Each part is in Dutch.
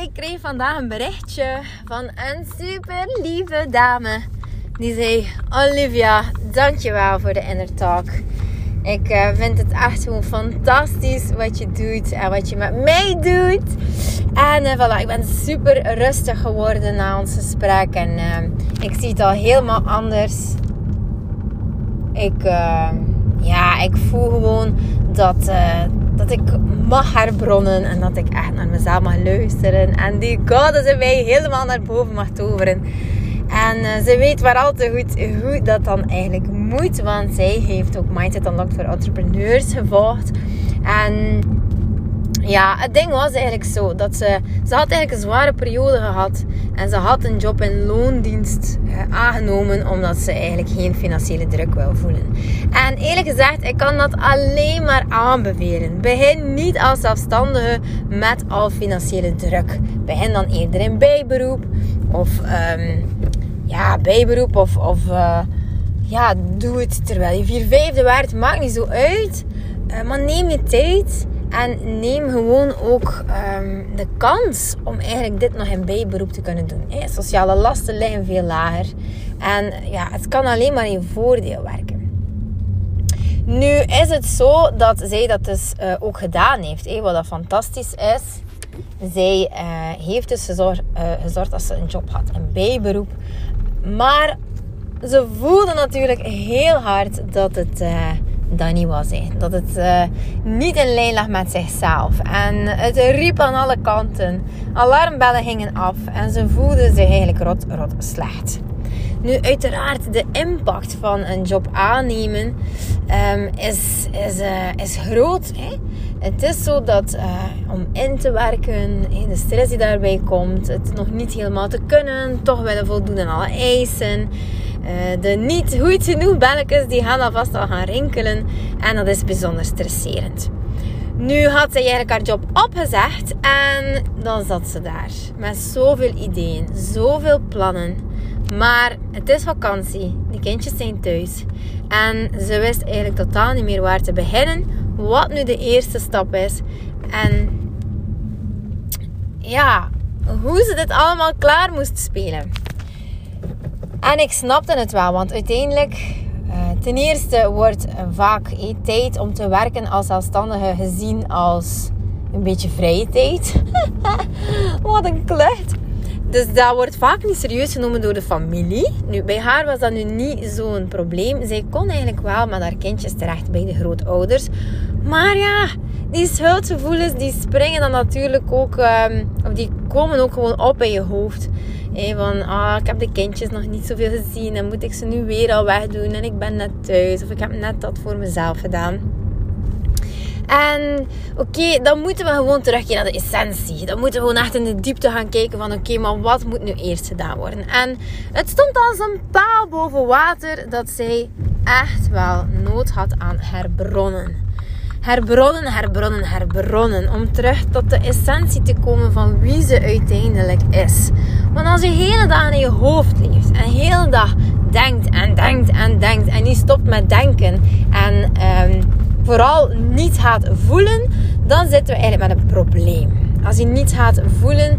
Ik kreeg vandaag een berichtje van een super lieve dame. Die zei: Olivia, dankjewel voor de inner talk. Ik uh, vind het echt gewoon fantastisch wat je doet en wat je met mij doet. En uh, voilà, ik ben super rustig geworden na ons gesprek. En uh, ik zie het al helemaal anders. Ik, ja, ik voel gewoon dat ik mag herbronnen en dat ik echt naar mezelf mag luisteren. En die goddess in mij helemaal naar boven mag toveren. En uh, ze weet maar al te goed hoe dat dan eigenlijk moet. Want zij heeft ook Mindset Unlocked voor Entrepreneurs gevolgd. En ja, het ding was eigenlijk zo dat ze, ze had eigenlijk een zware periode gehad en ze had een job in loondienst eh, aangenomen omdat ze eigenlijk geen financiële druk wil voelen. En eerlijk gezegd, ik kan dat alleen maar aanbevelen. Begin niet als zelfstandige met al financiële druk. Begin dan eerder in bijberoep of um, ja, bijberoep of, of uh, ja, doe het terwijl je vier vijfde waard. Maakt niet zo uit. Uh, maar neem je tijd. En neem gewoon ook um, de kans om eigenlijk dit nog in bijberoep te kunnen doen. Hey, sociale lasten liggen veel lager. En ja, het kan alleen maar in voordeel werken. Nu is het zo dat zij dat dus uh, ook gedaan heeft. Hey, wat dat fantastisch is. Zij uh, heeft dus uh, gezorgd dat ze een job had, een bijberoep. Maar ze voelde natuurlijk heel hard dat het dat niet was. Hè. Dat het uh, niet in lijn lag met zichzelf. En het riep aan alle kanten. Alarmbellen gingen af en ze voelde zich eigenlijk rot, rot slecht. Nu, uiteraard, de impact van een job aannemen um, is, is, uh, is groot. Hè? Het is zo dat uh, om in te werken, de stress die daarbij komt, het nog niet helemaal te kunnen, toch willen voldoen aan alle eisen. Uh, de niet goed genoeg belletjes die gaan alvast al gaan rinkelen. En dat is bijzonder stresserend. Nu had zij eigenlijk haar job opgezegd en dan zat ze daar. Met zoveel ideeën, zoveel plannen. Maar het is vakantie, de kindjes zijn thuis. En ze wist eigenlijk totaal niet meer waar te beginnen. Wat nu de eerste stap is. En ja, hoe ze dit allemaal klaar moest spelen. En ik snapte het wel, want uiteindelijk, uh, ten eerste wordt vaak eh, tijd om te werken als zelfstandige gezien als een beetje vrije tijd. Wat een klucht. Dus dat wordt vaak niet serieus genomen door de familie. Nu, bij haar was dat nu niet zo'n probleem. Zij kon eigenlijk wel met haar kindjes terecht bij de grootouders. Maar ja, die schuldgevoelens die springen dan natuurlijk ook, um, of die komen ook gewoon op in je hoofd. Hey, van, ah, ik heb de kindjes nog niet zoveel gezien en moet ik ze nu weer al wegdoen en ik ben net thuis of ik heb net dat voor mezelf gedaan. En oké, dan moeten we gewoon terugkeren naar de essentie. Dan moeten we gewoon echt in de diepte gaan kijken van oké, maar wat moet nu eerst gedaan worden? En het stond als een paal boven water dat zij echt wel nood had aan herbronnen herbronnen, herbronnen, herbronnen. Om terug tot de essentie te komen van wie ze uiteindelijk is. Want als je hele dag in je hoofd leeft en hele dag denkt en denkt en denkt en niet stopt met denken en um, vooral niet gaat voelen, dan zitten we eigenlijk met een probleem. Als je niet gaat voelen,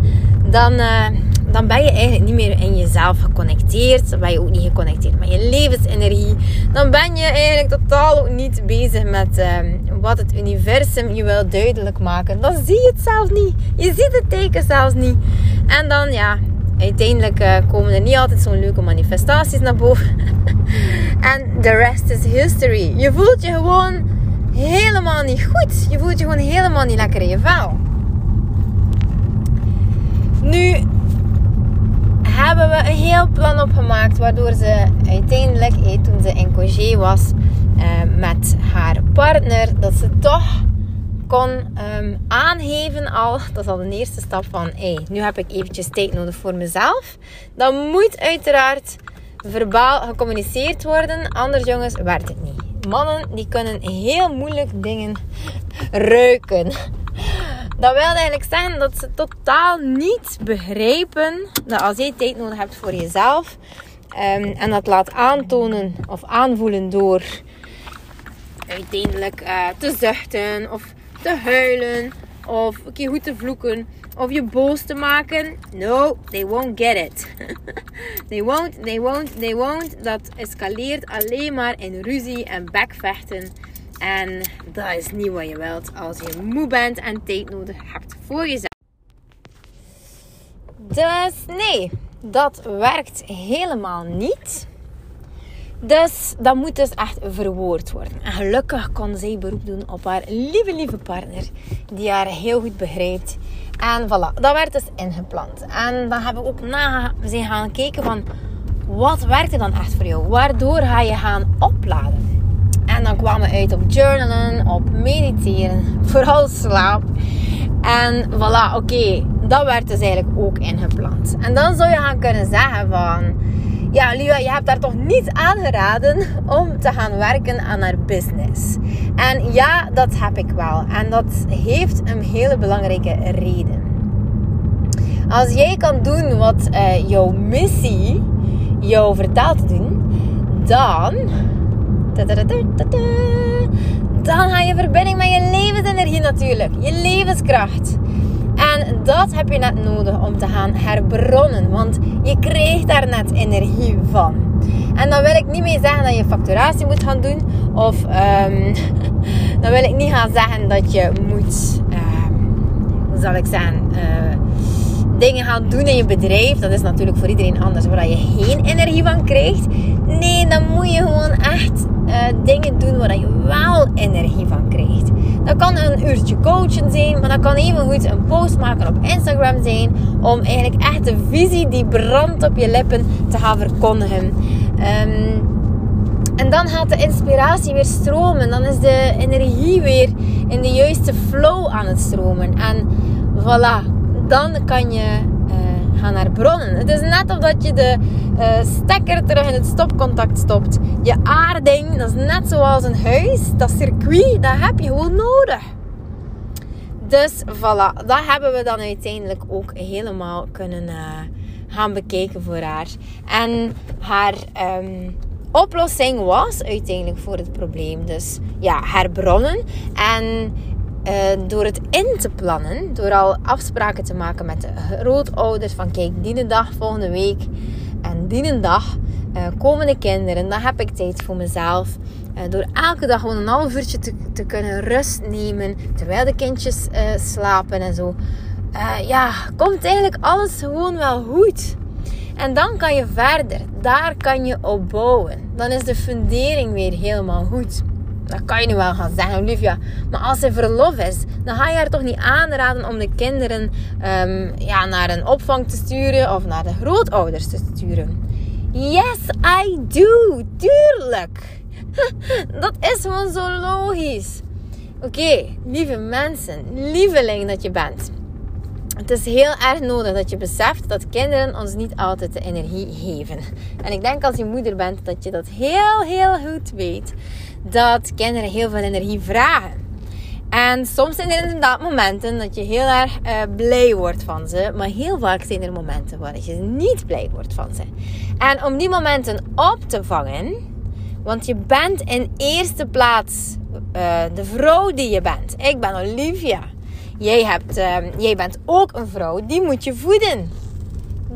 dan, uh, dan ben je eigenlijk niet meer in jezelf geconnecteerd. Dan ben je ook niet geconnecteerd met je levensenergie. Dan ben je eigenlijk totaal ook niet bezig met uh, wat het universum je wil duidelijk maken. Dan zie je het zelfs niet. Je ziet het teken zelfs niet. En dan ja, uiteindelijk uh, komen er niet altijd zo'n leuke manifestaties naar boven. en the rest is history. Je voelt je gewoon helemaal niet goed. Je voelt je gewoon helemaal niet lekker in je vel. Nu hebben we een heel plan opgemaakt waardoor ze uiteindelijk, toen ze in Cogé was eh, met haar partner, dat ze toch kon um, aangeven al, dat is al de eerste stap van, hey, nu heb ik eventjes tijd nodig voor mezelf. Dan moet uiteraard verbaal gecommuniceerd worden, anders jongens werkt het niet. Mannen die kunnen heel moeilijk dingen ruiken. Dat wil eigenlijk zeggen dat ze totaal niet begrijpen dat als je tijd nodig hebt voor jezelf um, en dat laat aantonen of aanvoelen door uiteindelijk uh, te zuchten of te huilen of een keer goed te vloeken of je boos te maken. No, they won't get it. they won't, they won't, they won't. Dat escaleert alleen maar in ruzie en bekvechten. En dat is niet wat je wilt als je moe bent en tijd nodig hebt voor jezelf. Dus nee, dat werkt helemaal niet. Dus dat moet dus echt verwoord worden. En gelukkig kon zij beroep doen op haar lieve, lieve partner. Die haar heel goed begrijpt. En voilà, dat werd dus ingepland. En dan hebben we ook na zijn gaan kijken van... Wat werkte dan echt voor jou? Waardoor ga je gaan opladen? En dan kwamen we uit op journalen, op mediteren. Vooral slaap. En voilà, oké. dat werd dus eigenlijk ook ingepland. En dan zou je gaan kunnen zeggen van ja, Lua, je hebt daar toch niet aangeraden om te gaan werken aan haar business. En ja, dat heb ik wel. En dat heeft een hele belangrijke reden. Als jij kan doen wat uh, jouw missie jou vertelt te doen, dan. Dan ga je verbinding met je levensenergie natuurlijk, je levenskracht. En dat heb je net nodig om te gaan herbronnen. Want je krijgt daar net energie van. En dan wil ik niet meer zeggen dat je facturatie moet gaan doen. Of um, dan wil ik niet gaan zeggen dat je moet, um, hoe zal ik zeggen, uh, dingen gaan doen in je bedrijf. Dat is natuurlijk voor iedereen anders, waar je geen energie van krijgt. Nee, dan moet je gewoon dingen doen waar je wel energie van krijgt. Dat kan een uurtje coachen zijn, maar dat kan even goed een post maken op Instagram zijn. Om eigenlijk echt de visie die brandt op je lippen te gaan verkondigen. Um, en dan gaat de inspiratie weer stromen. Dan is de energie weer in de juiste flow aan het stromen. En voilà, dan kan je gaan naar bronnen. Het is net of dat je de uh, stekker terug in het stopcontact stopt. Je aarding, dat is net zoals een huis. Dat circuit, dat heb je gewoon nodig. Dus voilà, dat hebben we dan uiteindelijk ook helemaal kunnen uh, gaan bekijken voor haar. En haar um, oplossing was uiteindelijk voor het probleem dus ja, herbronnen. En uh, door het in te plannen, door al afspraken te maken met de grootouders van kijk, die dag volgende week en die dag uh, komen de kinderen, dan heb ik tijd voor mezelf. Uh, door elke dag gewoon een half uurtje te, te kunnen rust nemen terwijl de kindjes slapen en zo. ja, komt eigenlijk alles gewoon wel goed. En dan kan je verder. Daar kan je op bouwen. Dan is de fundering weer helemaal goed. Dat kan je nu wel gaan zeggen, Olivia. Maar als ze verlof is, dan ga je haar toch niet aanraden om de kinderen um, ja, naar een opvang te sturen of naar de grootouders te sturen. Yes, I do. Tuurlijk. Dat is gewoon zo logisch. Oké, lieve mensen, lieveling dat je bent. Het is heel erg nodig dat je beseft dat kinderen ons niet altijd de energie geven. En ik denk als je moeder bent dat je dat heel, heel goed weet dat kinderen heel veel energie vragen. En soms zijn er inderdaad momenten dat je heel erg uh, blij wordt van ze. Maar heel vaak zijn er momenten waar je niet blij wordt van ze. En om die momenten op te vangen, want je bent in eerste plaats uh, de vrouw die je bent. Ik ben Olivia. Jij, hebt, uh, jij bent ook een vrouw, die moet je voeden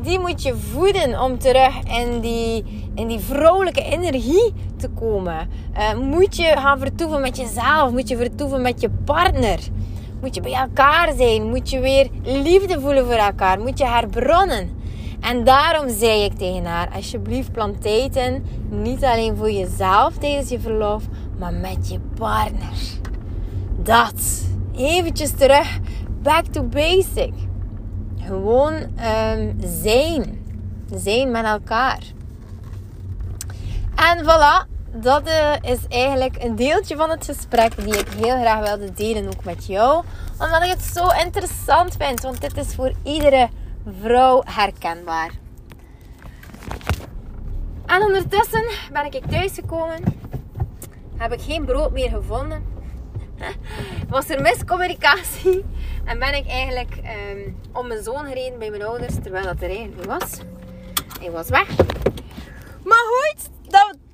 die moet je voeden om terug in die, in die vrolijke energie te komen. Uh, moet je gaan vertoeven met jezelf? Moet je vertoeven met je partner? Moet je bij elkaar zijn? Moet je weer liefde voelen voor elkaar? Moet je herbronnen? En daarom zei ik tegen haar: alsjeblieft, plant tijd Niet alleen voor jezelf tijdens je verlof, maar met je partner. Dat. Eventjes terug. Back to basic. Gewoon um, zijn. Zijn met elkaar. En voilà, dat eh, is eigenlijk een deeltje van het gesprek die ik heel graag wilde delen, ook met jou. Omdat ik het zo interessant vind, want dit is voor iedere vrouw herkenbaar. En ondertussen ben ik thuisgekomen. Heb ik geen brood meer gevonden. Was er miscommunicatie. En ben ik eigenlijk um, om mijn zoon gereden bij mijn ouders. Terwijl dat er eigenlijk was. Hij was weg. Maar goed,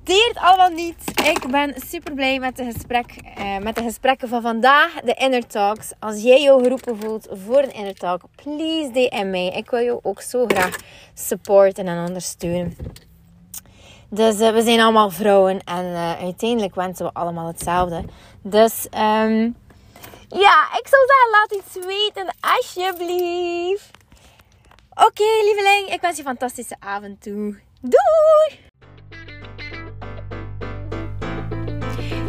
deert allemaal niet. Ik ben super blij met de, gesprek, uh, met de gesprekken van vandaag. De Inner Talks. Als jij jou geroepen voelt voor een Inner Talk, please DM mij. Ik wil jou ook zo graag supporten en ondersteunen. Dus uh, we zijn allemaal vrouwen en uh, uiteindelijk wensen we allemaal hetzelfde. Dus um, ja, ik zou zeggen, laat iets weten, alsjeblieft. Oké, okay, lieveling, ik wens je een fantastische avond toe. Doei!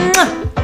うん。